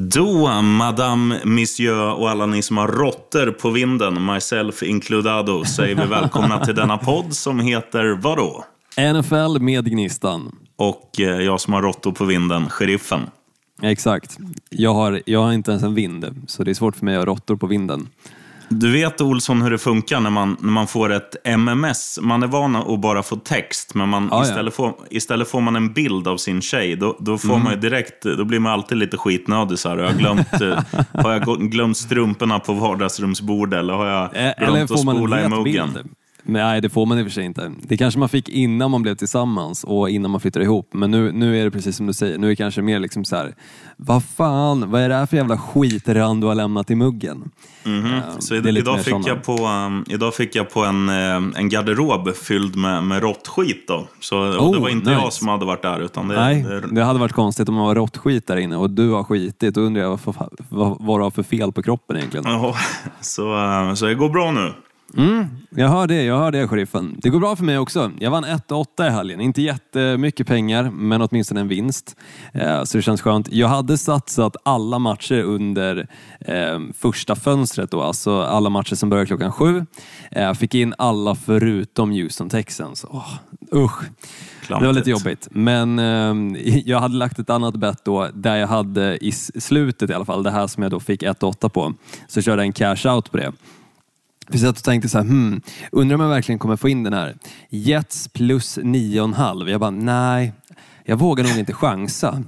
Då, Madame, Monsieur och alla ni som har råttor på vinden, myself includado, säger vi välkomna till denna podd som heter vadå? NFL med Gnistan. Och eh, jag som har råttor på vinden, Sheriffen. Exakt. Jag har, jag har inte ens en vind, så det är svårt för mig att ha råttor på vinden. Du vet Olsson hur det funkar när man, när man får ett MMS. Man är van att bara få text, men man, Ja, ja. istället, får, istället får man en bild av sin tjej. Då, då, får man ju direkt, då blir man alltid lite skitnödig. Så här. Har jag glömt, eh, har jag glömt strumporna på vardagsrumsbordet eller har jag Eh, glömt Eller att får man spola i en het muggen? bild? Nej, det får man i och för sig inte. Det kanske man fick innan man blev tillsammans och innan man flyttade ihop. Men nu, nu är det precis som du säger, nu är det kanske mer liksom så här. Vad fan, vad är det här för jävla skitrand du har lämnat i muggen? Mhm. Eh, Så lite idag fick, jag på, um, idag fick jag på en, eh, en garderob fylld med, med råttskit. Då. Så, och det Oh, var inte nice. jag som hade varit där. Utan det, Nej, det, det hade varit konstigt om man var råttskit där inne och du har skitit. Då undrar jag vad, för- vad, vad du har för fel på kroppen egentligen. Ja, så, eh, så det går bra nu. Mm, jag hör det, jag hör det sheriffen. Det går bra för mig också. Jag vann 1-8 i helgen. Inte jättemycket pengar, men åtminstone en vinst. Eh, så det känns skönt. Jag hade satsat alla matcher under eh, första fönstret då, alltså alla matcher som börjar klockan sju. Eh, fick in alla förutom Houston Texans. Åh, usch. Det var lite Klantigt. jobbigt, men eh, jag hade lagt ett annat bett då där jag hade i slutet i alla fall, det här som jag då fick 1-8 på, så körde jag en cash out på det. Vi satt och tänkte så här, hmm, undrar om jag verkligen kommer få in den här. Jets plus 9,5. Jag bara, nej, jag vågar nog inte chansa.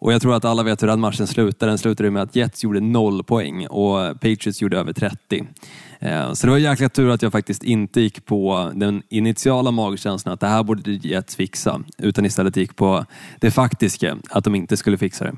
Och jag tror att alla vet hur den matchen slutade. Den slutade med att Jets gjorde noll poäng och Patriots gjorde över 30. Eh, så det var jäkla tur att jag faktiskt inte gick på den initiala magkänslan att det här borde Jets fixa, utan istället gick på det faktiska, att de inte skulle fixa det.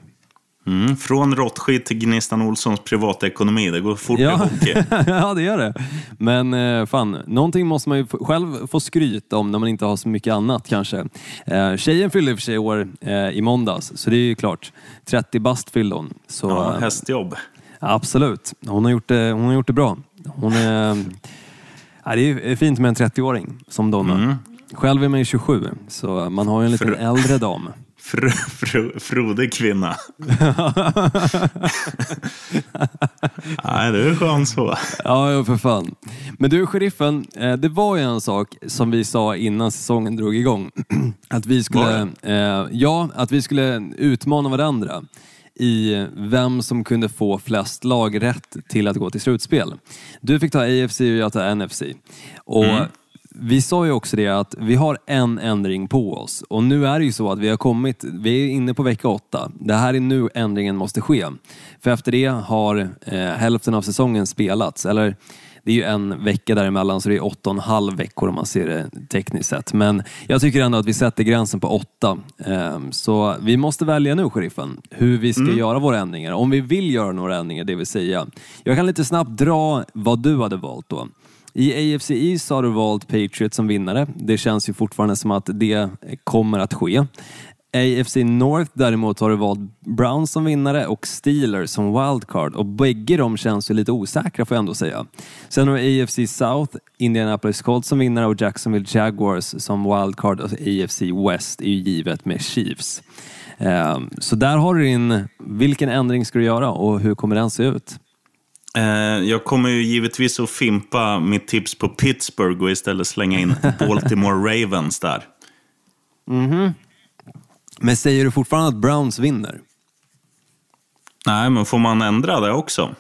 Mm, från råttskit till Gnistan Olssons privatekonomi. Det går fort Ja. hockey. ja, det gör det. Men eh, fan, någonting måste man ju själv få skryt om när man inte har så mycket annat kanske. Eh, tjejen fyllde i för sig år eh, i måndags, så det är ju klart. 30 bast fyllde hon. Så, Ja, hästjobb. absolut, hon har, gjort det, hon har gjort det bra. Hon är, ja, det är fint med en 30-åring som Donna. Mm. Själv är man ju 27, så man har ju en liten För- äldre dam. Fr, fr, frodig kvinna. Nej, det är skönt så. Ja, ja, för fan. Men du, sheriffen, eh, det var ju en sak som vi sa innan säsongen drog igång. Att vi skulle, eh, ja, att vi skulle utmana varandra i vem som kunde få flest lag rätt till att gå till slutspel. Du fick ta AFC och jag tar NFC. Och Vi sa ju också det att vi har en ändring på oss och nu är det ju så att vi har kommit, vi är inne på vecka åtta. Det här är nu ändringen måste ske. För efter det har eh, hälften av säsongen spelats, eller det är ju en vecka däremellan så det är åtta och en halv veckor om man ser det tekniskt sett. Men jag tycker ändå att vi sätter gränsen på åtta. Ehm, Så vi måste välja nu, sheriffen, hur vi ska göra våra ändringar. Om vi vill göra några ändringar, det vill säga. Jag kan lite snabbt dra vad du hade valt då. I AFC East har du valt Patriots som vinnare. Det känns ju fortfarande som att det kommer att ske. AFC North däremot har du valt Browns som vinnare och Steelers som wildcard och bägge de känns ju lite osäkra får jag ändå säga. Sen har du AFC South, Indianapolis Colts som vinnare och Jacksonville Jaguars som wildcard och AFC West är ju givet med Chiefs. Ehm, så där har du din, vilken ändring ska du göra och hur kommer den se ut? Eh, jag kommer ju givetvis att fimpa mitt tips på Pittsburgh och istället slänga in Baltimore Ravens där. Men säger du fortfarande att Browns vinner? Nej, men får man ändra det också?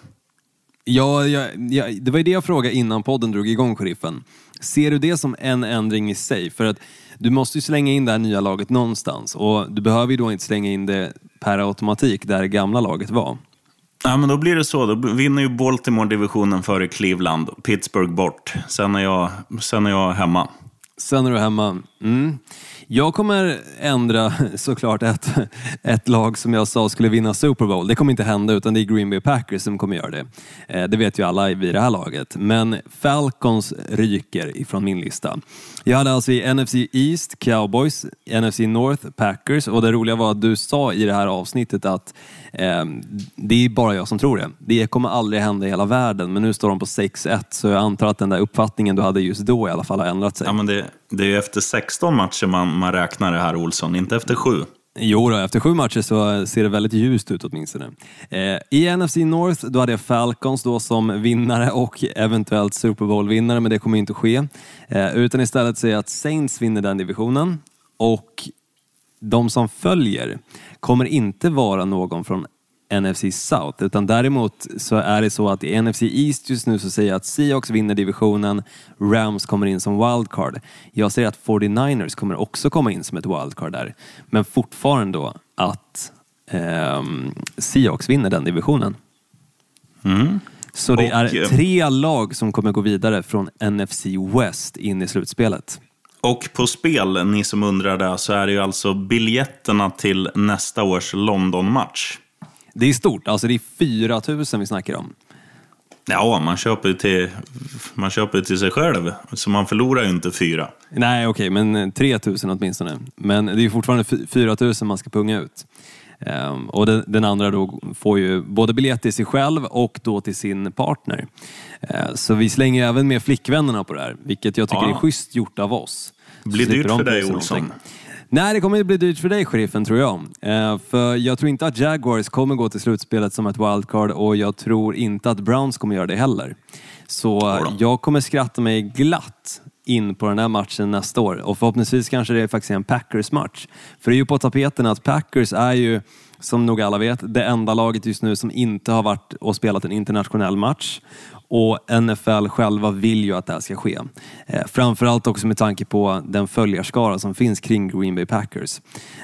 Ja, ja, ja, det var ju det jag frågade innan podden drog igång, sheriffen. Ser du det som en ändring i sig? För att du måste ju slänga in det här nya laget någonstans och du behöver ju då inte slänga in det per automatik där det gamla laget var. Ja, men då blir det så. Då vinner ju Baltimore divisionen före Cleveland. Pittsburgh bort. Sen är jag, sen är jag hemma. Sen är du hemma. Mm. Jag kommer ändra såklart ett, ett lag som jag sa skulle vinna Super Bowl. Det kommer inte hända utan det är Green Bay Packers som kommer göra det. Eh, det vet ju alla vid det här laget. Men Falcons ryker ifrån min lista. Jag hade alltså i NFC East Cowboys, NFC North Packers och det roliga var att du sa i det här avsnittet att eh, det är bara jag som tror det. Det kommer aldrig hända i hela världen men nu står de på 6-1 så jag antar att den där uppfattningen du hade just då i alla fall har ändrat sig. Ja, men det, det är ju efter 16 matcher man, man räknar det här, Olsson. Inte efter 7. Jo då, efter sju matcher så ser det väldigt ljust ut åtminstone. Eh, I NFC North då hade jag Falcons då som vinnare och eventuellt Super Bowl-vinnare, men det kommer inte att ske. Eh, utan istället säger jag att Saints vinner den divisionen och de som följer kommer inte vara någon från NFC South, utan däremot så är det så att i NFC East just nu så säger jag att Seahawks vinner divisionen, Rams kommer in som wildcard. Jag säger att 49ers kommer också komma in som ett wildcard där, men fortfarande då att eh, Seahawks vinner den divisionen. Mm. Så det är eh, tre lag som kommer gå vidare från NFC West in i slutspelet. Och på spel, ni som undrar det, så är det ju alltså biljetterna till nästa års London-match. Det är stort, alltså det är 4 000 vi snackar om. Ja, man köper ju till, man köper till sig själv, så man förlorar ju inte fyra. Nej, okej, men 3 000 åtminstone. Men det är ju fortfarande fy- 4 000 man ska punga ut. Ehm, och den, den andra då får ju både biljett till sig själv och då till sin partner. Ehm, så vi slänger även med flickvännerna på det här, vilket jag tycker Ja. är schysst gjort av oss. Blir dyrt för dig, Olsson. någonting. Nej, det kommer inte bli dyrt för dig, sheriffen, tror jag. Eh, för jag tror inte att Jaguars kommer gå till slutspelet som ett wildcard och jag tror inte att Browns kommer göra det heller. Så jag kommer skratta mig glatt in på den här matchen nästa år och förhoppningsvis kanske det faktiskt är en Packers-match. För det är ju på tapeten att Packers är ju, som nog alla vet, det enda laget just nu som inte har varit och spelat en internationell match. Och NFL själva vill ju att det här ska ske. Eh, framförallt också med tanke på den följarskara som finns kring Green Bay Packers.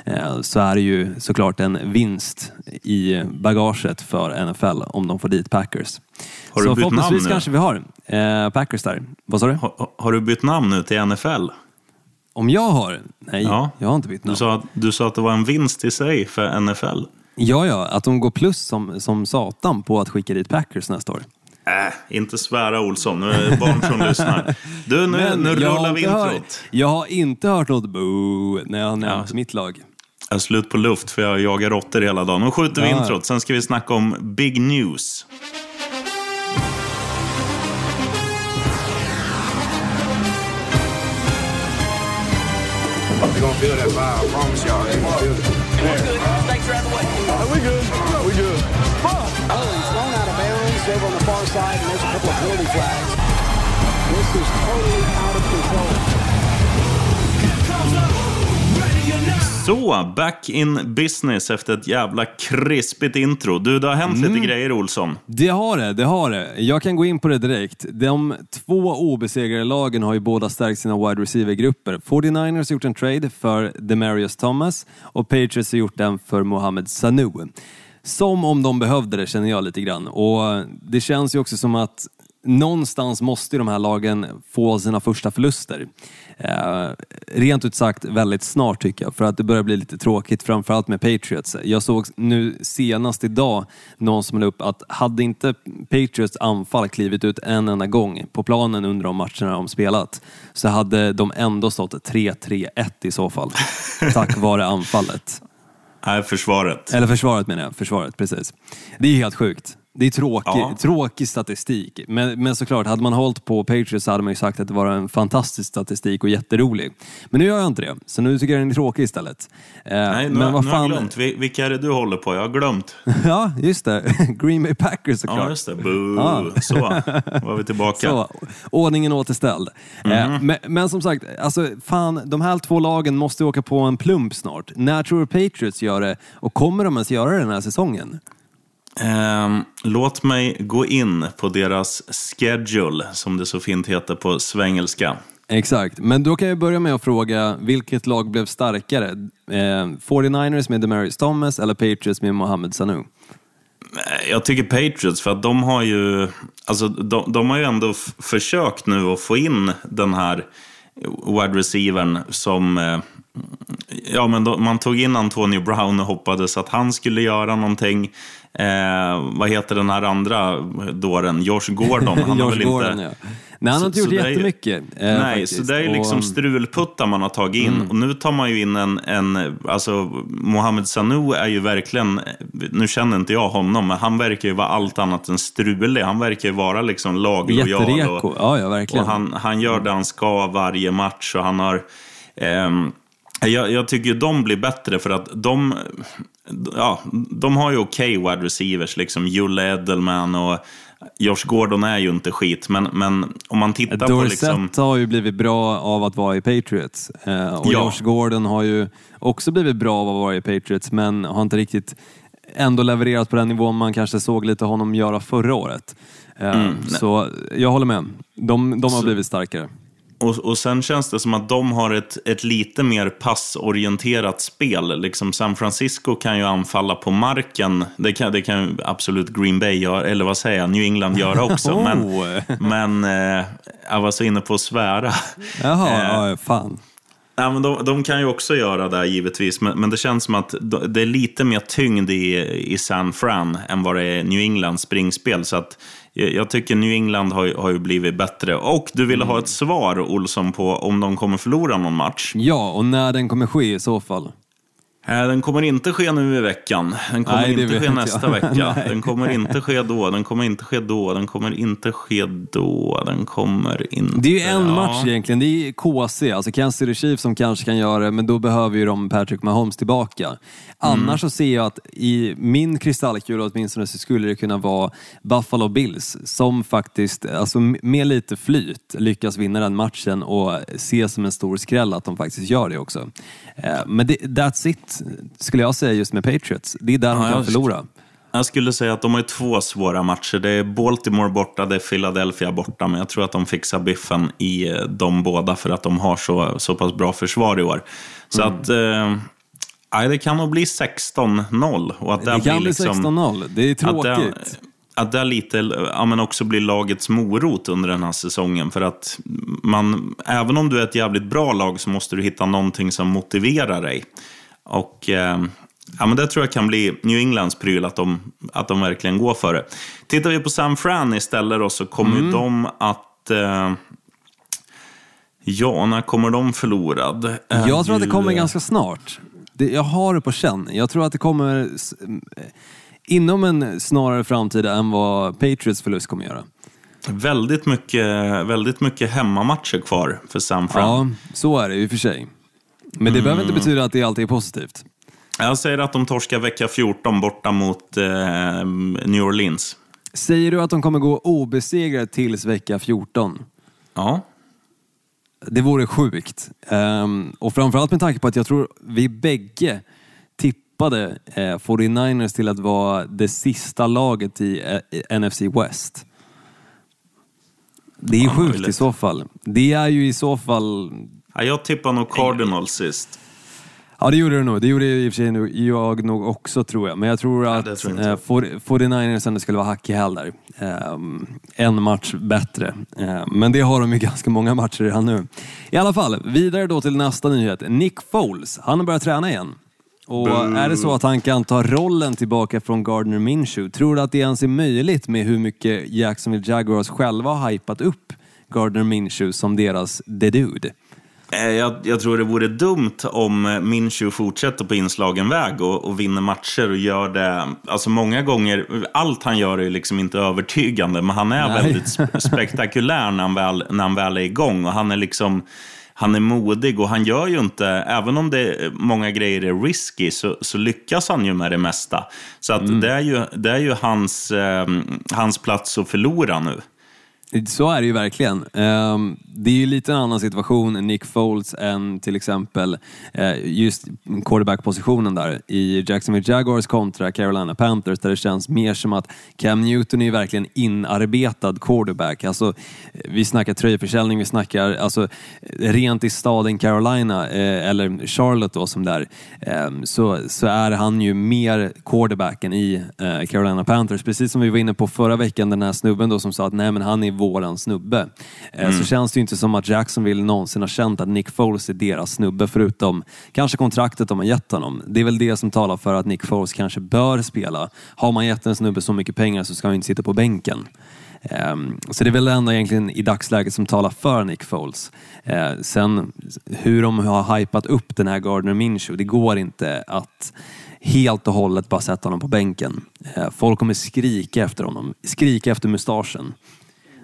Eh, så är det ju såklart en vinst i bagaget för NFL om de får dit Packers. Har du så bytt namn förhoppningsvis nu? kanske vi har eh, Packers där. Vad sa du? Har, har du bytt namn nu till NFL? Om jag har? Nej, Ja. jag har inte bytt Du namn. sa, att- du sa att det var en vinst i sig för NFL. Ja, ja, att de går plus som, som satan på att skicka dit Packers nästa år. Äh, inte svära Olsson, nu är det barn som lyssnar. Du, nu, Men nu jag har rullar vi inte hört- introt. Jag har inte hört något boo när jag har nämnt Ja. mitt lag. Jag är slut på luft för jag jagar råttor hela dagen. Nu skjuter vi Ja. introt, sen ska vi snacka om big news. They're gonna feel that vibe. I promise y'all. They're gonna feel it. We good. We good. Over on the far side, and there's a couple of penalty flags. This is totally out of control. Så, back in business efter ett jävla krispigt intro. Du, det har hänt Mm. lite grejer Olsson. Det har det, det har det. Jag kan gå in på det direkt. De två obesegrade lagen har ju båda stärkt sina wide receiver-grupper. 49ers har gjort en trade för Demarius Thomas och Patriots har gjort den för Mohamed Sanu. Som om de behövde det känner jag lite grann. Och eh, det känns ju också som att någonstans måste ju de här lagen få sina första förluster. Eh, rent ut sagt väldigt snart tycker jag, för att det börjar bli lite tråkigt, framförallt med Patriots. Jag såg nu senast idag någon som la upp att hade inte Patriots anfall klivit ut en enda gång på planen under de matcherna de spelat, så hade de ändå stått 3-3-1 i så fall. tack vare anfallet. Nej, försvaret. Eller försvaret menar jag, försvaret, precis. Det är helt sjukt. Det är tråkig, Ja. tråkig statistik. Men, men såklart, hade man hållit på Patriots så hade man ju sagt att det var en fantastisk statistik och jätterolig. Men nu gör jag inte det, så nu tycker jag den är tråkig istlet. Eh, Nej, nu, men vad nu har jag fan... glömt. Vi- Vilka är det du håller på? Jag har glömt. ja, just det. Green Bay Packers såklart. Ja, just det. Boo. Ja. Så, var vi tillbaka. Så, ordningen återställd. Mhm. men, men som sagt, alltså, fan, de här två lagen måste åka på en plump snart. När tror du Patriots gör det? Och kommer de ens göra det den här säsongen? Ehm, låt mig gå in på deras schedule, som det så fint heter på svengelska. Exakt, men då kan jag börja med att fråga vilket lag blev starkare? Eh, 49ers med Demarius Thomas eller Patriots med Mohamed Sanu? Jag tycker Patriots, för att de har ju, alltså, de, de har ju ändå försökt nu att få in den här wide receivern som... Eh, ja, men då, man tog in Antonio Brown och hoppades att han skulle göra någonting. Eh, vad heter den här andra dåren? Josh Gordon. Han har Josh väl Gordon, inte... ja. Nej, han har inte Så- gjort så det är jättemycket. eh, Nej, faktiskt. så det är liksom Och, mm. strulputtar man har tagit in. Och nu tar man ju in en, en, alltså Mohamed Sanu är ju verkligen, nu känner inte jag honom, men han verkar ju vara allt annat än strulig. Han verkar ju vara liksom laglojal. Jättereko, Och, ja, ja verkligen. och han, han gör det han ska varje match och han har... ehm, Jag, jag tycker de blir bättre för att de, ja, de har ju okej okay wide receivers, liksom Julle Edelman och Josh Gordon är ju inte skit, men, men om man tittar Dorsett på... Liksom, har ju blivit bra av att vara i Patriots. Eh, och Ja. Josh Gordon har ju också blivit bra av att vara i Patriots, men har inte riktigt ändå levererat på den nivån man kanske såg lite honom göra förra året. Eh, så jag håller med. De, de har blivit starkare. Och, och sen känns det som att de har ett, ett lite mer passorienterat spel. Liksom San Francisco kan ju anfalla på marken. Det kan, det kan ju absolut Green Bay göra, eller vad säger jag, New England göra också. men Oh. men eh, jag var så inne på att svära. Jaha, ja, fan. Ja, men de, de kan ju också göra det givetvis, men, men det känns som att det är lite mer tyngd i, i San Fran än vad det är i New Englands springspel. Så att jag, tycker New England har, ju- har ju blivit bättre. Och du ville ha ett svar, Olsson, på om de kommer förlora någon match. Ja, och när den kommer ske i så fall. Eh, Den kommer inte ske nu i veckan. Den kommer Nej, inte ske jag. nästa vecka. Nej. Den kommer inte ske då. Den kommer inte ske då. Den kommer inte ske då. Den kommer inte... Det är ju en Ja. match egentligen. Det är KC, alltså Kansas City Chiefs som kanske kan göra det, men då behöver ju de Patrick Mahomes tillbaka. Annars så ser jag att i min kristallkula åtminstone så skulle det kunna vara Buffalo Bills som faktiskt, alltså med lite flyt, lyckas vinna den matchen och se som en stor skräll att de faktiskt gör det också. Eh, Men det, that's it, skulle jag säga just med Patriots. Det är där de Ja, kan jag- förlora. Jag skulle säga att de har två svåra matcher. Det är Baltimore borta, det är Philadelphia borta. Men jag tror att de fixar biffen i eh, de båda för att de har så, så pass bra försvar i år. Så Mm. att... Eh, nej, det kan nog bli 16-0. Och att Det kan bli liksom, 16-0, det är Att tråkigt. det, att det lite, ja, men också blir lagets morot under den här säsongen. För att man, även om du är ett jävligt bra lag så måste du hitta någonting som motiverar dig. Och eh, ja, men det tror jag kan bli New Englands pryl, att de, att de verkligen går för det. Tittar vi på San Fran istället då, så kommer Mm. de att... Eh, ja, när kommer de förlorad? Jag tror att det kommer ganska snart. Det, jag har det på känn. Jag tror att det kommer eh, inom en snarare framtid än vad Patriots förlust kommer göra. Väldigt mycket, väldigt mycket hemmamatcher kvar för San Fran. Ja, så är det i och för sig. Men det behöver inte betyda att det alltid är positivt. Jag säger att de torskar vecka 14 borta mot eh, New Orleans. Säger du att de kommer gå obesegrade tills vecka 14? Ja, Det vore sjukt. Ehm, och framförallt med tanke på att jag tror vi bägge tippade eh, 49ers till att vara det sista laget i, eh, NFC West. Det är Ja, sjukt möjligt. i så fall. Det är ju i så fall... Ja, jag tippar nog Cardinals sist. Ja, det gjorde du nog. Det gjorde i och för sig jag nog också tror jag. Men jag tror att det tror eh, 40 49ers ändå skulle vara hack i häl där. Ehm, en match bättre. Ehm, men det har de ju ganska många matcher redan nu. I alla fall, vidare då till nästa nyhet. Nick Foles, han har börjat träna igen. Och är det så att han kan ta rollen tillbaka från Gardner Minshew, tror du att det ens är möjligt med hur mycket Jacksonville Jaguars själva har hypat upp Gardner Minshew som deras the dude? Eh, Jag, jag tror det vore dumt om eh, Minshew fortsätter på inslagen väg och, och vinner matcher och gör det. Alltså många gånger, allt han gör är liksom inte övertygande, men han är Nej. väldigt sp- spektakulär när han, väl, när han väl är igång. Och han är liksom... Han är modig och han gör ju inte, även om det, många grejer är risky, så, så lyckas han ju med det mesta. Så att det är ju, det är ju hans, eh, hans plats att förlora nu. Så är det ju verkligen. Ehm, det är ju lite en annan situation Nick Foles än till exempel eh, just quarterback-positionen där i Jacksonville Jaguars kontra Carolina Panthers där det känns mer som att Cam Newton är verkligen inarbetad quarterback. Alltså, eh, vi snackar tröjförsäljning, vi snackar alltså, rent i staden Carolina, eh, eller Charlotte då som där, ehm, så, så är han ju mer quarterbacken i Carolina Panthers. Precis som vi var inne på förra veckan, den här snubben då som sa att nej men han är våran snubbe. Eh, Så känns det ju inte som att Jacksonville någonsin har känt att Nick Foles är deras snubbe förutom kanske kontraktet de har gett honom. Det är väl det som talar för att Nick Foles kanske bör spela. Har man gett en snubbe så mycket pengar så ska han inte sitta på bänken. Ehm, Så det är väl det enda egentligen i dagsläget som talar för Nick Foles. Eh, Sen hur de har hypat upp den här Gardner Minshew, det går inte att helt och hållet bara sätta honom på bänken. Eh, Folk kommer skrika efter honom, skrika efter mustaschen.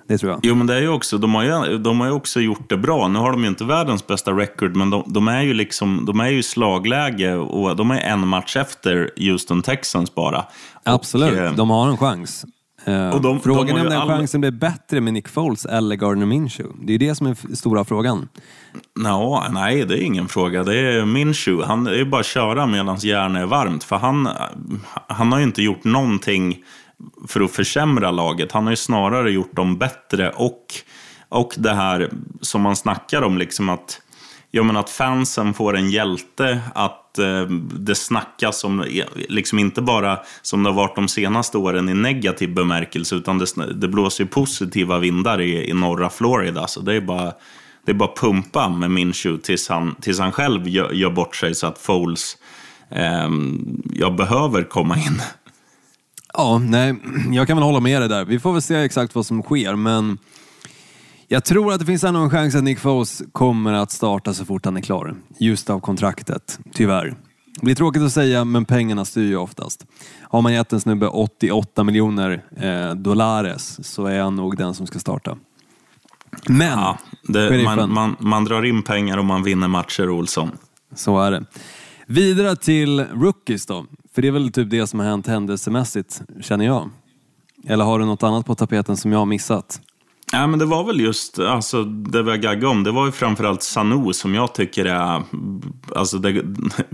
Det tror jag. Jo, men det är ju också, de har ju, de har ju också gjort det bra. Nu har de ju inte världens bästa record, men de, de är ju liksom, de är ju slagläge och de är en match efter Houston Texans bara. Absolut, Och, eh, de har en chans. Eh, och de- frågan de är om den all- chansen blir bättre med Nick Foles eller Gardner Minshew. Det är ju det som är stora frågan. Nå, nej, det är ingen fråga. Det är Minshew. Han är bara att köra medan järnet är varmt. För han, han har ju inte gjort någonting för att försämra laget. Han har ju snarare gjort dem bättre. Och, och det här som man snackar om, liksom att, ja, men att fansen får en hjälte. Att eh, det snackas om, eh, liksom inte bara som det har varit de senaste åren i negativ bemärkelse, utan det, det blåser ju positiva vindar i, i norra Florida. Så det är bara det är bara att pumpa med Minshew tills han, tills han själv gör, gör bort sig så att Foles eh, jag behöver komma in. Ja, nej, jag kan väl hålla med dig där. Vi får väl se exakt vad som sker, men jag tror att det finns en chans att Nick Foles kommer att starta så fort han är klar. Just av kontraktet, tyvärr. Det blir tråkigt att säga, men pengarna styr ju oftast. Har man gett en snubbe 88 miljoner eh, dollares så är han nog den som ska starta. Men, Ja, det, man, man, man drar in pengar och man vinner matcher, Olsson. så är det. Vidare till rookies då. För det är väl typ det som har hänt händelsemässigt, känner jag. Eller har du något annat på tapeten som jag har missat? Ja, men det var väl just alltså, det vi gaggade om. Det var ju framförallt Sanu som jag tycker är... Alltså det,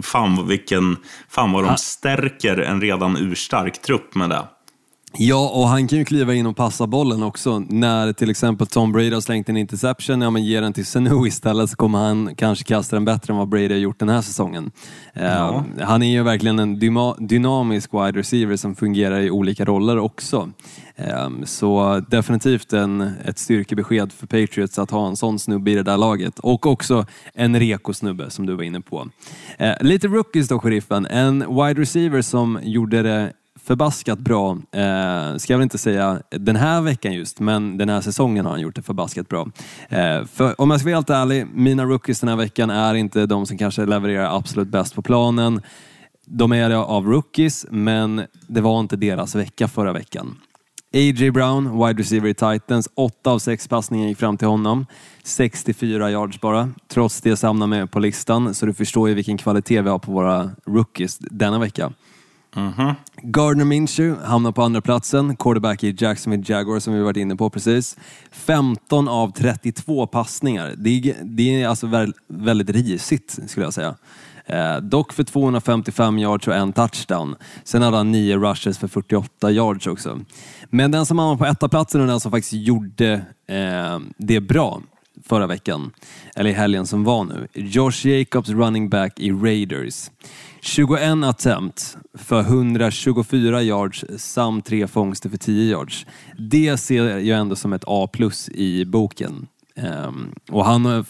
fan, vilken, fan vad de stärker en redan urstark trupp med det. Ja, och han kan ju kliva in och passa bollen också. När till exempel Tom Brady har slängt en interception, ja men ger den till Sanu istället så kommer han kanske kasta den bättre än vad Brady har gjort den här säsongen. Eh, han är ju verkligen en dynamisk wide receiver som fungerar i olika roller också. Eh, så definitivt en, ett styrkebesked för Patriots att ha en sån snubbe i det där laget. Och också en reko-snubbe som du var inne på. Eh, lite rookies då, sheriffen. En wide receiver som gjorde det förbaskat bra, eh, ska jag väl inte säga den här veckan just, men den här säsongen har han gjort det förbaskat bra. Eh, för om jag ska vara helt ärlig, mina rookies den här veckan är inte de som kanske levererar absolut bäst på planen. De är det av rookies, men det var inte deras vecka förra veckan. A.J. Brown, wide receiver i Titans. 8 av 6 passningar gick fram till honom. 64 yards bara. Trots det samlar med på listan, så du förstår ju vilken kvalitet vi har på våra rookies denna vecka. Mm-hmm. Gardner Minshew hamnar på andra platsen. quarterback i Jacksonville Jaguars som vi varit inne på precis. 15 av 32 passningar. Det är, det är alltså väldigt risigt skulle jag säga. Eh, dock för 255 yards och en touchdown. Sen hade han nio rushes för 48 yards också. Men den som hamnar på etta platsen och den som faktiskt gjorde eh, det bra förra veckan, eller i helgen som var nu. Josh Jacobs running back i Raiders. 21 attempt för 124 yards samt tre fångster för 10 yards. Det ser jag ändå som ett A plus i boken. Um, och han har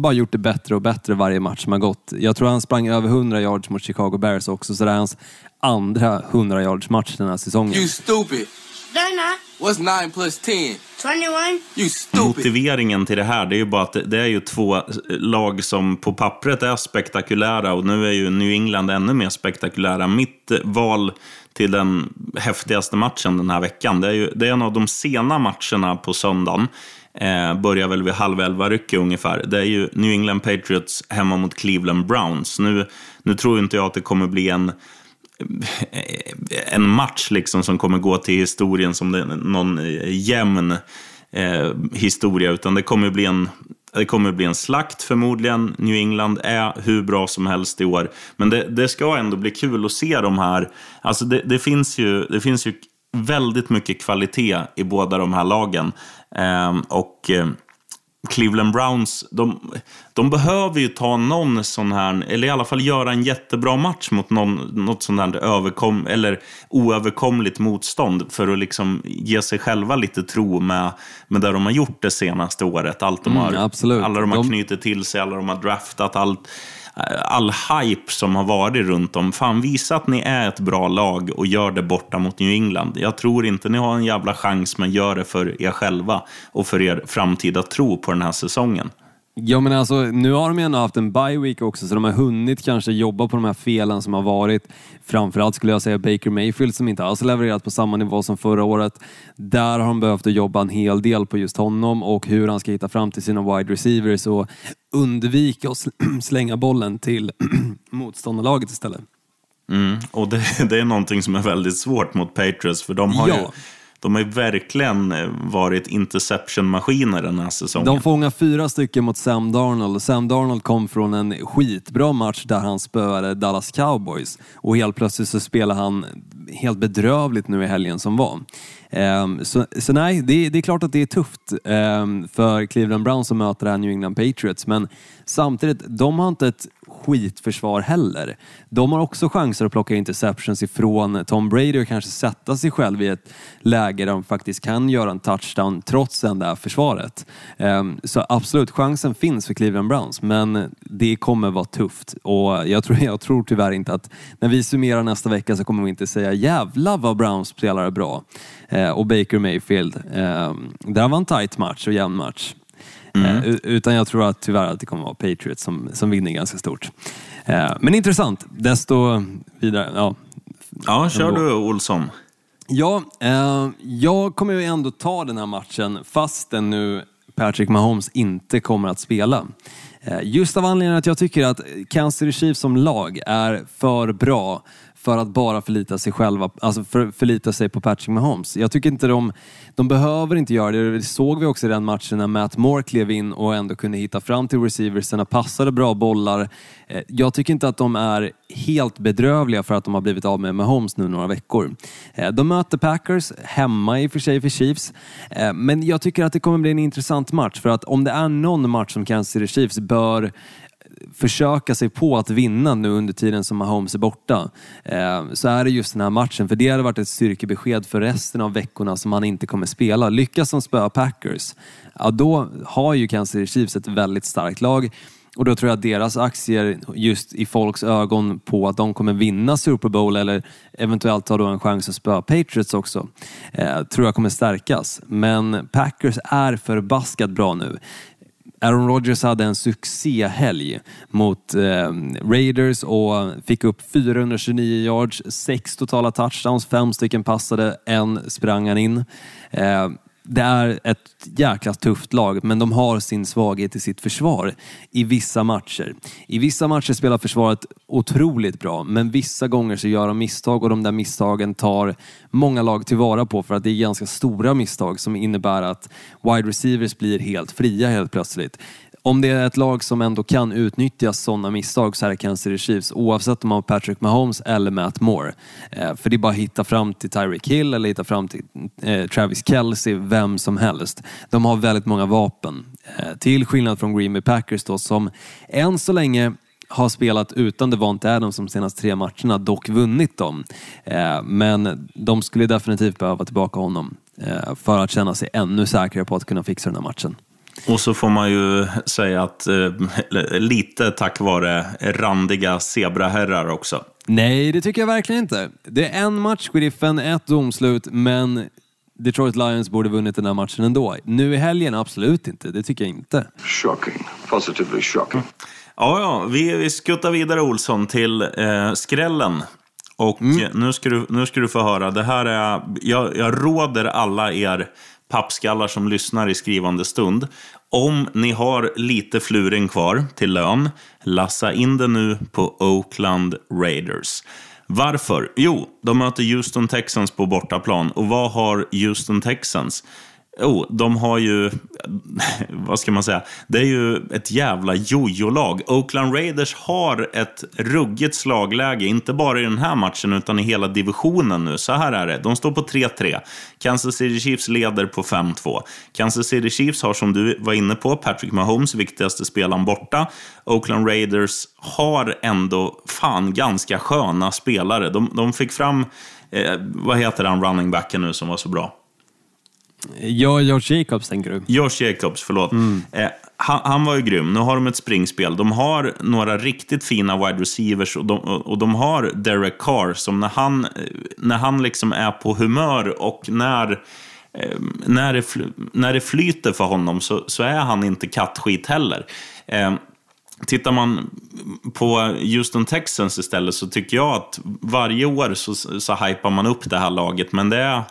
bara gjort det bättre och bättre varje match som har gått. Jag tror han sprang över 100 yards mot Chicago Bears också, så det är hans andra 100 yards match den här säsongen. You stupid. They're not. What's 9 plus 10? 21. You stupid. Motiveringen till det här det är ju bara att det- är ju två lag som på pappret är spektakulära och nu är ju New England ännu mer spektakulära. Mitt eh, val till den häftigaste matchen den här veckan, det är, ju, det är en av de sena matcherna på söndagen. Eh, börjar väl vid halv elva rycke ungefär. Det är ju New England Patriots hemma mot Cleveland Browns. Nu, nu tror inte jag att det kommer bli en en match liksom som kommer gå till historien som det, någon eh, jämn eh, historia, utan det kommer bli en det kommer bli en slakt förmodligen. New England är hur bra som helst i år. Men det, det ska ändå bli kul att se de här. Alltså det, det, finns ju, det finns ju väldigt mycket kvalitet i båda de här lagen. Eh, och eh, Cleveland Browns, de, de behöver ju ta någon sån här, eller i alla fall göra en jättebra match mot någon, något sånt här överkom, eller oöverkomligt motstånd för att liksom ge sig själva lite tro med, med det de har gjort det senaste året. Allt de Mm, har, absolut. Alla de har De- knutit till sig, alla de har draftat, allt, all hype som har varit runt om. Fan, visa att ni är ett bra lag och gör det borta mot New England. Jag tror inte ni har en jävla chans, men gör det för er själva och för er framtida tro på den här säsongen. Ja men alltså nu har de ju ändå haft en bye week också så de har hunnit kanske jobba på de här felen som har varit. Framförallt skulle jag säga Baker Mayfield som inte alls levererat på samma nivå som förra året. Där har de behövt jobba en hel del på just honom och hur han ska hitta fram till sina wide receivers och undvika att slänga bollen till motståndarlaget istället. Mm. Och det, det, är någonting som är väldigt svårt mot Patriots för de har ja. ju de har ju verkligen eh, varit interception-maskiner den här säsongen. De fångar fyra stycken mot Sam Darnold. Sam Darnold kom från en skitbra match där han spöade Dallas Cowboys och helt plötsligt så spelar han helt bedrövligt nu i helgen som var. Um, så, så, nej, det, det, är klart att det är tufft um, för Cleveland Browns som möter det här New England Patriots, men samtidigt, de har inte ett skitförsvar heller. De har också chanser att plocka interceptions ifrån Tom Brady och kanske sätta sig själv i ett läge där de faktiskt kan göra en touchdown trots det där försvaret. Ehm, så absolut, chansen finns för Cleveland Browns, men det kommer vara tufft och jag tror, jag tror tyvärr inte att när vi summerar nästa vecka så kommer vi inte säga jävla vad Browns spelar bra. Ehm, och Baker Mayfield. Ehm, där var en tight match och jämn match. Mm. Eh, utan jag tror att tyvärr att det kommer vara Patriots som, som vinner ganska stort. Eh, men intressant. Desto vidare. Ja, ja kör du Olsson. Ja, eh, jag kommer ju ändå ta den här matchen fastän nu Patrick Mahomes inte kommer att spela. Just av anledningen att jag tycker att Kansas City Chiefs som lag är för bra för att bara förlita sig själva, alltså för, förlita sig på Patrick Mahomes. Jag tycker inte de, de behöver inte göra det. Det såg vi också i den matchen när Matt Moore klev in och ändå kunde hitta fram till receiverserna, passade bra bollar. Eh, jag tycker inte att de är helt bedrövliga för att de har blivit av med Mahomes nu några veckor. Eh, de möter Packers, hemma i och för sig för Chiefs, eh, men jag tycker att det kommer bli en intressant match för att om det är någon match som Kansas City Chiefs bör försöka sig på att vinna nu under tiden som Mahomes är borta, eh, så är det just den här matchen. För det hade varit ett styrkebesked för resten av veckorna som han inte kommer spela. Lyckas de spöa Packers, ja då har ju Kansas City Chiefs ett väldigt starkt lag. Och då tror jag att deras aktier, just i folks ögon på att de kommer vinna Super Bowl eller eventuellt ha då en chans att spöa Patriots också, eh, tror jag kommer stärkas. Men Packers är förbaskat bra nu. Aaron Rodgers hade en succéhelg mot eh, Raiders och fick upp 429 yards, sex totala touchdowns, fem stycken passade, en sprang han in. Eh, det är ett jäkla tufft lag, men de har sin svaghet i sitt försvar i vissa matcher. I vissa matcher spelar försvaret otroligt bra, men vissa gånger så gör de misstag och de där misstagen tar många lag tillvara på för att det är ganska stora misstag som innebär att wide receivers blir helt fria helt plötsligt om det är ett lag som ändå kan utnyttja sådana misstag så är det Kansas City Chiefs oavsett om man har Patrick Mahomes eller Matt Moore. Eh, för det är bara att hitta fram till Tyreek Hill eller hitta fram till eh, Travis Kelce, vem som helst. De har väldigt många vapen. Eh, till skillnad från Green Bay Packers då som än så länge har spelat utan Devonte Adams de senaste tre matcherna, dock vunnit dem. Eh, men de skulle definitivt behöva tillbaka honom eh, för att känna sig ännu säkrare på att kunna fixa den här matchen. Och så får man ju säga att eh, lite tack vare randiga zebraherrar också. Nej, det tycker jag verkligen inte. Det är en match, Sheriffen, ett domslut, men Detroit Lions borde vunnit den här matchen ändå. Nu i helgen, absolut inte. Det tycker jag inte. Shocking. Positively shocking. Ja, ja. Vi, vi skuttar vidare, Olsson, till eh, skrällen. Och mm. nu, ska du, nu ska du få höra. Det här är, jag, jag råder alla er pappskallar som lyssnar i skrivande stund. Om ni har lite fluring kvar till lön, lassa in det nu på Oakland Raiders. Varför? Jo, de möter Houston Texans på bortaplan. Och vad har Houston Texans? Jo, de har ju, vad ska man säga, det är ju ett jävla jojo-lag. Oakland Raiders har ett ruggigt slagläge, inte bara i den här matchen utan i hela divisionen nu. Så här är det, de står på 3-3. Kansas City Chiefs leder på 5-2. Kansas City Chiefs har, som du var inne på, Patrick Mahomes, viktigaste spelaren borta. Oakland Raiders har ändå fan ganska sköna spelare. De, de fick fram, eh, vad heter han, running backen nu som var så bra? Ja, George Jacobs tänker du? George Jacobs, förlåt. Mm. Eh, han, han, var ju grym. Nu har de ett springspel. De har några riktigt fina wide receivers och de, och de har Derek Carr som när han, när han liksom är på humör och när eh, när, det, när det flyter för honom så, så är han inte kattskit heller. Eh, Tittar man på Houston Texans istället så tycker jag att varje år så, så hypar man upp det här laget. Men det är,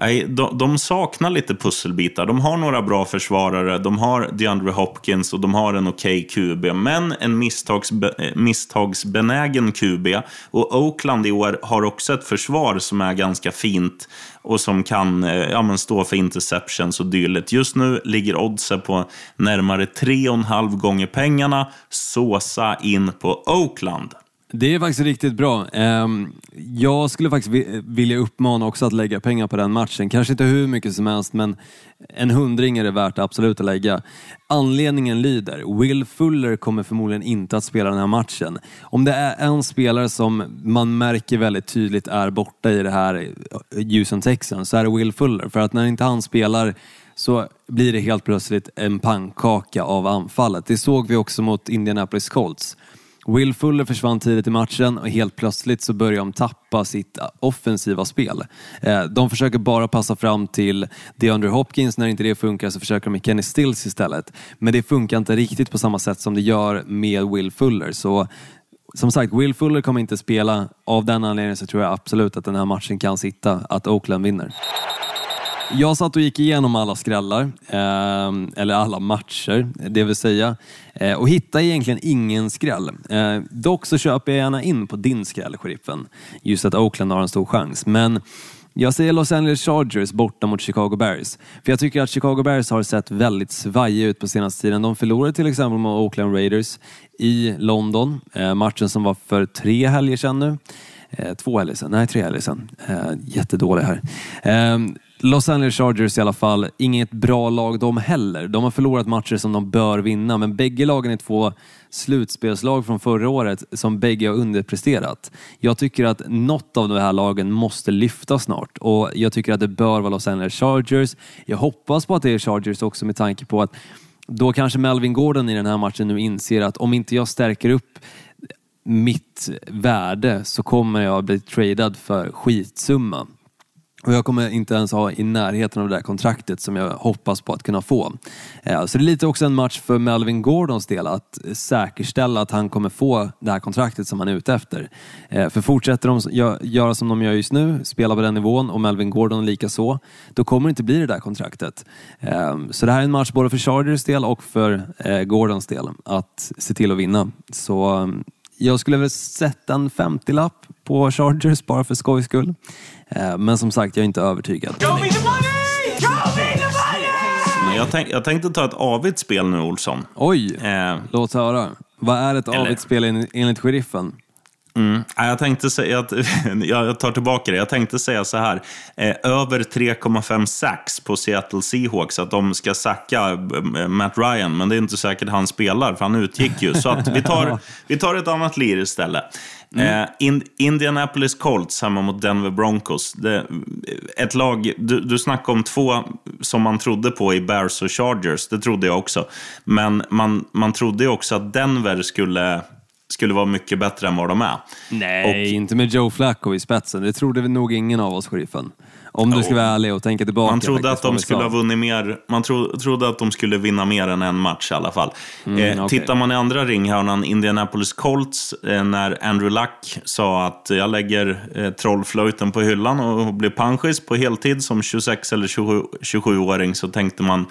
nej, de, de saknar lite pusselbitar. De har några bra försvarare, de har DeAndre Hopkins och de har en okej okay QB. Men en misstagsbe, eh, misstagsbenägen QB. Och Oakland i år har också ett försvar som är ganska fint och som kan eh, ja, men stå för interceptions och dylikt. Just nu ligger oddset på närmare 3,5 gånger pengarna. Såsa in på Oakland. Det är faktiskt riktigt bra. Ehm, jag skulle faktiskt vilja uppmana också att lägga pengar på den matchen. Kanske inte hur mycket som helst, men en hundring är det värt absolut att lägga. Anledningen lyder, Will Fuller kommer förmodligen inte att spela den här matchen. Om det är en spelare som man märker väldigt tydligt är borta i det här eh, Houston Texans så är det Will Fuller. För att när inte han spelar så blir det helt plötsligt en pannkaka av anfallet. Det såg vi också mot Indianapolis Colts. Will Fuller försvann tidigt i matchen och helt plötsligt så börjar de tappa sitt offensiva spel. Eh, de försöker bara passa fram till DeAndre Hopkins. När inte det funkar så försöker de med Kenny Stills istället. Men det funkar inte riktigt på samma sätt som det gör med Will Fuller. Så som sagt, Will Fuller kommer inte spela. Av den anledningen så tror jag absolut att den här matchen kan sitta, att Oakland vinner. Jag satt och gick igenom alla skrällar, eh, eller alla matcher, det vill säga, eh, och hittade egentligen ingen skräll. Eh, dock så köper jag gärna in på din skräll, sheriffen. Just att Oakland har en stor chans. Men jag säger Los Angeles Chargers borta mot Chicago Bears. För jag tycker att Chicago Bears har sett väldigt svajiga ut på senaste tiden. De förlorade till exempel mot Oakland Raiders i London, eh, matchen som var för tre helger sedan nu. Eh, två helger sedan, nej tre helger sedan. Eh, jättedålig här. Ehm, Los Angeles Chargers i alla fall, inget bra lag de heller. De har förlorat matcher som de bör vinna, men bägge lagen är två slutspelslag från förra året som bägge har underpresterat. Jag tycker att något av de här lagen måste lyfta snart och jag tycker att det bör vara Los Angeles Chargers. Jag hoppas på att det är Chargers också med tanke på att då kanske Melvin Gordon i den här matchen nu inser att om inte jag stärker upp mitt värde så kommer jag bli tradad för skitsumma. Och jag kommer inte ens ha i närheten av det där kontraktet som jag hoppas på att kunna få. Eh, så det är lite också en match för Melvin Gordons del att säkerställa att han kommer få det här kontraktet som han är ute efter. Eh, för fortsätter de göra som de gör just nu, spela på den nivån och Melvin Gordon lika så, då kommer det inte bli det där kontraktet. Eh, så det här är en match både för Chargers del och för Gordons del att se till att vinna. Så mm, jag skulle väl sätta en 50-lapp på Chargers bara för skojs skull. Eh, men som sagt, jag är inte övertygad. Jag, tänk, jag tänkte ta ett avigt spel nu, Olsson. Oj, eh. låt höra. Vad är ett avigt spel enligt sheriffen? Mm. Jag tänkte säga att, jag tar tillbaka det. Jag tänkte säga så här. Eh, över 3,5 sax på Seattle Seahawks. Att de ska sacka eh, Matt Ryan. Men det är inte säkert han spelar, för han utgick ju. Så att vi, tar, vi tar ett annat lir istället. Mm. Eh, Indianapolis Colts hemma mot Denver Broncos. Det, ett lag, du, du snackade om två som man trodde på i Bears och Chargers. Det trodde jag också. Men man, man trodde ju också att Denver skulle skulle vara mycket bättre än vad de är. Nej, och, inte med Joe Flacco i spetsen. Det trodde nog ingen av oss, sheriffen. Om du ska vara ärlig och tänka tillbaka. Man trodde att de skulle ha vunnit mer. Man tro, trodde att de skulle vinna mer än en match i alla fall. Mm, eh, okay. Tittar man i andra ringhörnan, Indianapolis Colts, eh, när Andrew Luck sa att jag lägger eh, trollflöjten på hyllan och blir panschis på heltid som 26 eller 27-åring så tänkte man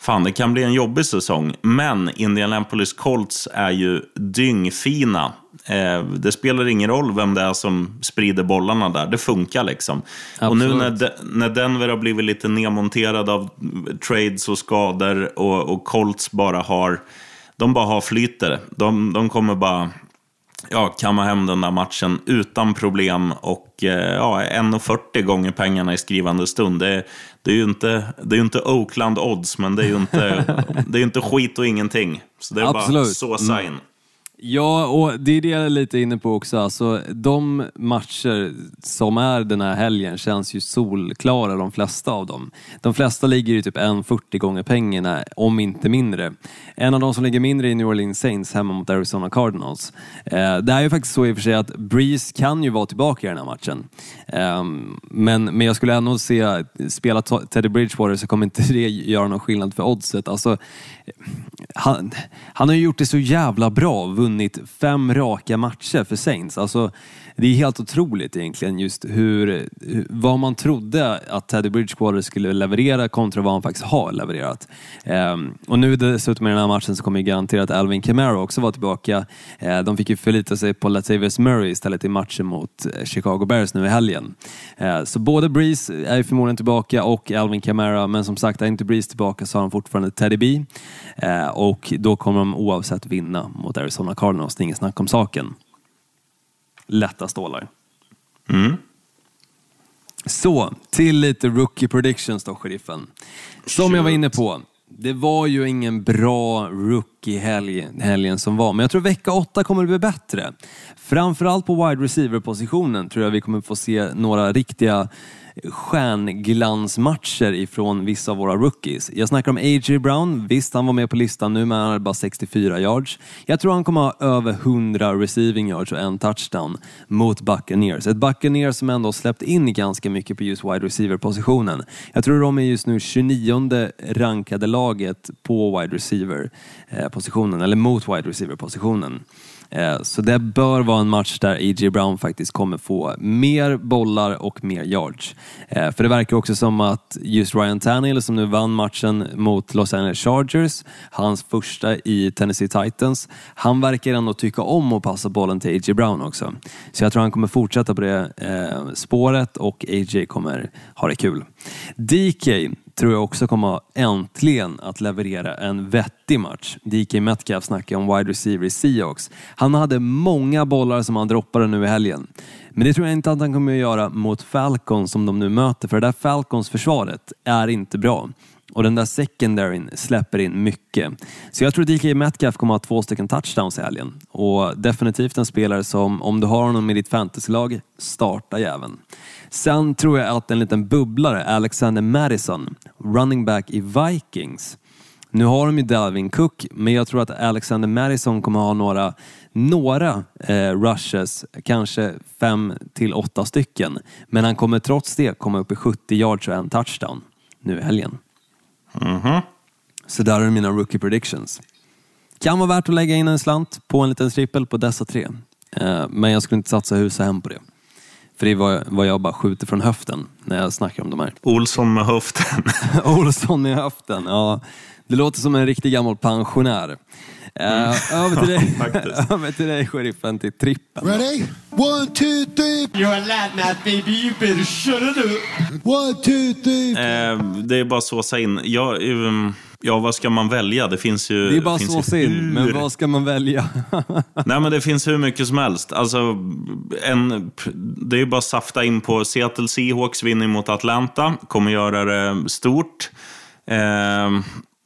fan, det kan bli en jobbig säsong. Men Indianapolis Colts är ju dyngfina. Eh, det spelar ingen roll vem det är som sprider bollarna där. Det funkar liksom. Absolut. Och nu när, de, när Denver har blivit lite nedmonterad av trades och skador och, och Colts bara har, de bara har flyter. De, de kommer bara ja, kamma hem den där matchen utan problem och eh, ja, 1,40 gånger pengarna i skrivande stund. Det, det är ju inte, det är inte Oakland odds, men det är ju inte, det är inte skit och ingenting. Så det är Absolut. bara såsa in. Ja, och det är det jag är lite inne på också. Alltså, de matcher som är den här helgen känns ju solklara, de flesta av dem. De flesta ligger ju typ 1,40 gånger pengarna, om inte mindre. En av de som ligger mindre är New Orleans Saints hemma mot Arizona Cardinals. Eh, det är ju faktiskt så i och för sig att Breeze kan ju vara tillbaka i den här matchen. Eh, men, men jag skulle ändå se, spela Teddy Bridgewater så kommer inte det göra någon skillnad för oddset. Alltså, han, han har ju gjort det så jävla bra, vunnit fem raka matcher för Saints. Alltså, det är helt otroligt egentligen just hur, vad man trodde att Teddy Bridgewater skulle leverera kontra vad han faktiskt har levererat. Um, och nu dessutom i den här matchen så kommer ju garanterat Alvin Kamara också vara tillbaka. Uh, de fick ju förlita sig på Latavius Murray istället i matchen mot eh, Chicago Bears nu i helgen. Uh, så både Breeze är ju förmodligen tillbaka och Alvin Kamara, men som sagt är inte Breeze tillbaka så har han fortfarande Teddy B. Uh, och då kommer de oavsett vinna mot Arizona Cardinals, det är inget snack om saken lätta stålar. Mm. Så, till lite rookie predictions då, sheriffen. Som jag var inne på, det var ju ingen bra rookie-helg helgen som var, men jag tror vecka åtta kommer att bli bättre. Framförallt på wide receiver-positionen tror jag vi kommer få se några riktiga stjärnglansmatcher ifrån vissa av våra rookies. Jag snackar om A.J. Brown. Visst, han var med på listan nu, men han hade bara 64 yards. Jag tror han kommer ha över 100 receiving yards och en touchdown mot Buccaneers. Ett Buccaneers som ändå släppt in ganska mycket på just wide receiver-positionen. Jag tror de är just nu 29 rankade laget på wide receiver-positionen, eh, eller mot wide receiver-positionen. Eh, så det bör vara en match där A.J. Brown faktiskt kommer få mer bollar och mer yards. Eh, för det verkar också som att just Ryan Tannehill som nu vann matchen mot Los Angeles Chargers, hans första i Tennessee Titans, han verkar ändå tycka om att passa bollen till A.J. Brown också. Så jag tror han kommer fortsätta på det eh, spåret och A.J. kommer ha det kul. DK tror jag också kommer äntligen att leverera en vettig match. DK Metcalf snackar om wide receiver i Seahawks. Han hade många bollar som han droppade nu i helgen. Men det tror jag inte att han kommer att göra mot Falcons som de nu möter, för det där Falcons-försvaret är inte bra. Och den där secondaryn släpper in mycket. Så jag tror DK Metcalf kommer att ha två stycken touchdowns i helgen. Och definitivt en spelare som, om du har honom i ditt fantasylag, starta jäveln. Sen tror jag att en liten bubblare, Alexander Madison, running back i Vikings. Nu har de ju Dalvin Cook, men jag tror att Alexander Madison kommer ha några, några eh, rushes, kanske fem till åtta stycken. Men han kommer trots det komma upp i 70 yards och en touchdown nu i helgen. Mm -hmm. Så där är mina rookie predictions. Kan vara värt att lägga in en slant på en liten trippel på dessa tre. Eh, men jag skulle inte satsa hus och hem på det. För det är vad jag bara skjuter från höften när jag snackar om de här. Olsson med höften. Olsson med höften, ja. Det låter som en riktig gammal pensionär. Uh, över, till dig, över till dig, sheriffen, till trippen. Ready? One, two, three. You're a lad baby. You better shut it up. One, two, three. Uh, det är bara att såsa in. Jag, um, Ja, vad ska man välja? Det finns ju... Det är bara så in, hur... men vad ska man välja? Nej, men det finns hur mycket som helst. Alltså, en, det är ju bara att safta in på Seattle Seahawks vinner mot Atlanta. Kommer göra det stort. Eh,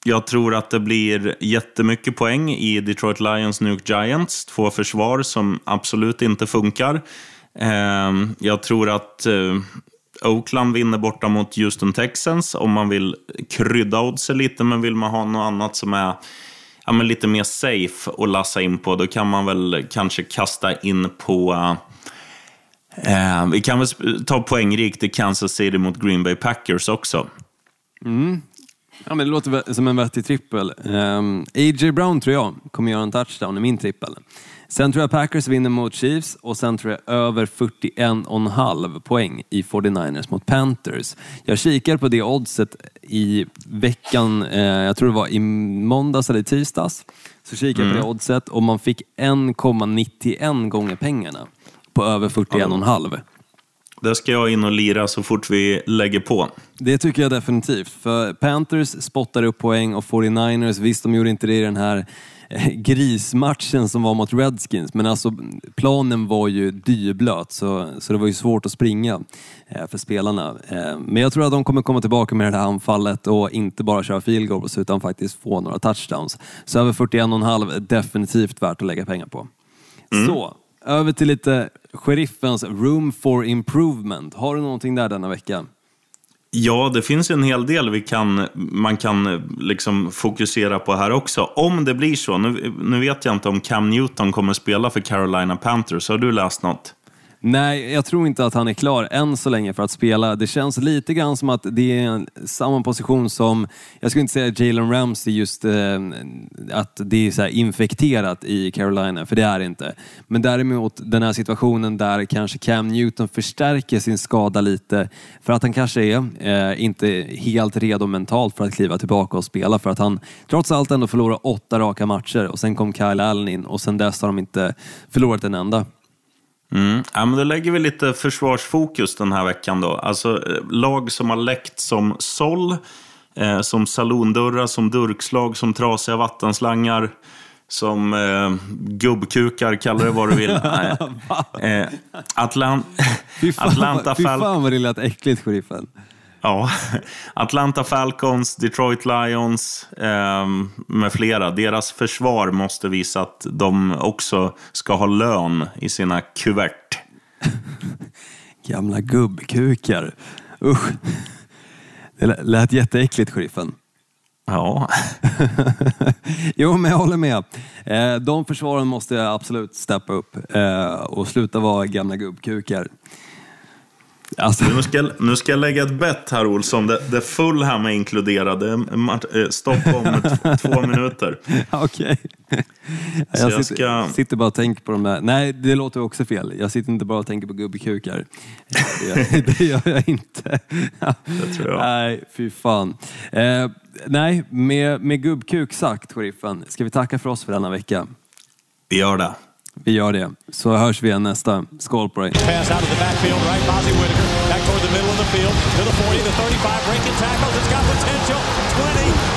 jag tror att det blir jättemycket poäng i Detroit Lions Nuke Giants. Två försvar som absolut inte funkar. Ehm, jag tror att eh, Oakland vinner borta mot Houston Texans om man vill krydda oddsen lite, men vill man ha något annat som är ja, men lite mer safe att lassa in på, då kan man väl kanske kasta in på eh, vi kan väl ta poängrikt i Kansas City mot Green Bay Packers också. Mm. Ja, men det låter som en vettig trippel. Um, ehm, A.J. Brown tror jag kommer göra en touchdown i min trippel. Sen tror jag Packers vinner mot Chiefs och sen tror jag över 41,5 poäng i 49ers mot Panthers. Jag kikar på det oddset i veckan, eh, jag tror det var i måndags eller tisdags. Så kikade jag mm. på det oddset och man fick 1,91 gånger pengarna på över 41,5. Det ska jag in och lira så fort vi lägger på. Det tycker jag definitivt. För Panthers spottar upp poäng och 49ers, visst de gjorde inte det i den här eh, grismatchen som var mot Redskins, men alltså planen var ju dyblöt så, så det var ju svårt att springa eh, för spelarna. Eh, men jag tror att de kommer komma tillbaka med det här anfallet och inte bara köra field goals utan faktiskt få några touchdowns. Så över 41,5 är definitivt värt att lägga pengar på. Så, över till lite sheriffens room for improvement. Har du någonting där denna vecka? Ja, det finns en hel del vi kan, man kan liksom fokusera på här också. Om det blir så. Nu, nu vet jag inte om Cam Newton kommer spela för Carolina Panthers. Har du läst något? Nej, jag tror inte att han är klar än så länge för att spela. Det känns lite grann som att det är samma position som, jag skulle inte säga Jalen Ramsey just eh, att det är så här infekterat i Carolina, för det är det inte. Men däremot den här situationen där kanske Cam Newton förstärker sin skada lite för att han kanske är eh, inte helt redo mentalt för att kliva tillbaka och spela för att han trots allt ändå förlorar åtta raka matcher och sen kom Kyle Allen in och sen dess har de inte förlorat en enda. Mm. Ja, men då lägger vi lite försvarsfokus den här veckan då. Alltså eh, lag som har läckt som såll, eh, som salondörrar, som durkslag, som trasiga vattenslangar, som eh, gubbkukar, kalla det vad du vill. Eh, Atlant Fy fan, Atlanta fy Fal- fan vad det lät äckligt, sheriffen. Ja, Atlanta Falcons, Detroit Lions eh, med flera. Deras försvar måste visa att de också ska ha lön i sina kuvert. Gamla gubbkukar. Usch. Det lä- lät jätteäckligt, sheriffen. Ja, Jo, men jag håller med. Eh, De försvaren måste absolut steppa upp eh, och sluta vara gamla gubbkukar. Alltså, nu ska, nu ska jag lägga ett bett här Olsson. Det, det är Fulham är inkluderade. Eh, Stopp om två minuter. okej. Så Jag jag sitter, ska- sitter bara och tänker på de där. Nej, det låter också fel. Jag sitter inte bara och tänker på gubbkukar. Det det gör jag inte. Det tror jag. Nej, fy fan. Eh, nej, med, med gubbkuk sagt, sheriffen, ska vi tacka för oss för denna vecka. Vi gör det. Vi gör det. Så hörs vi igen nästa. Skål på dig! Pass out of the backfield, right? Bozzy Whitaker. Back toward the middle of the field. To the 40, the 35. Breaking tackles. It's got potential. 20.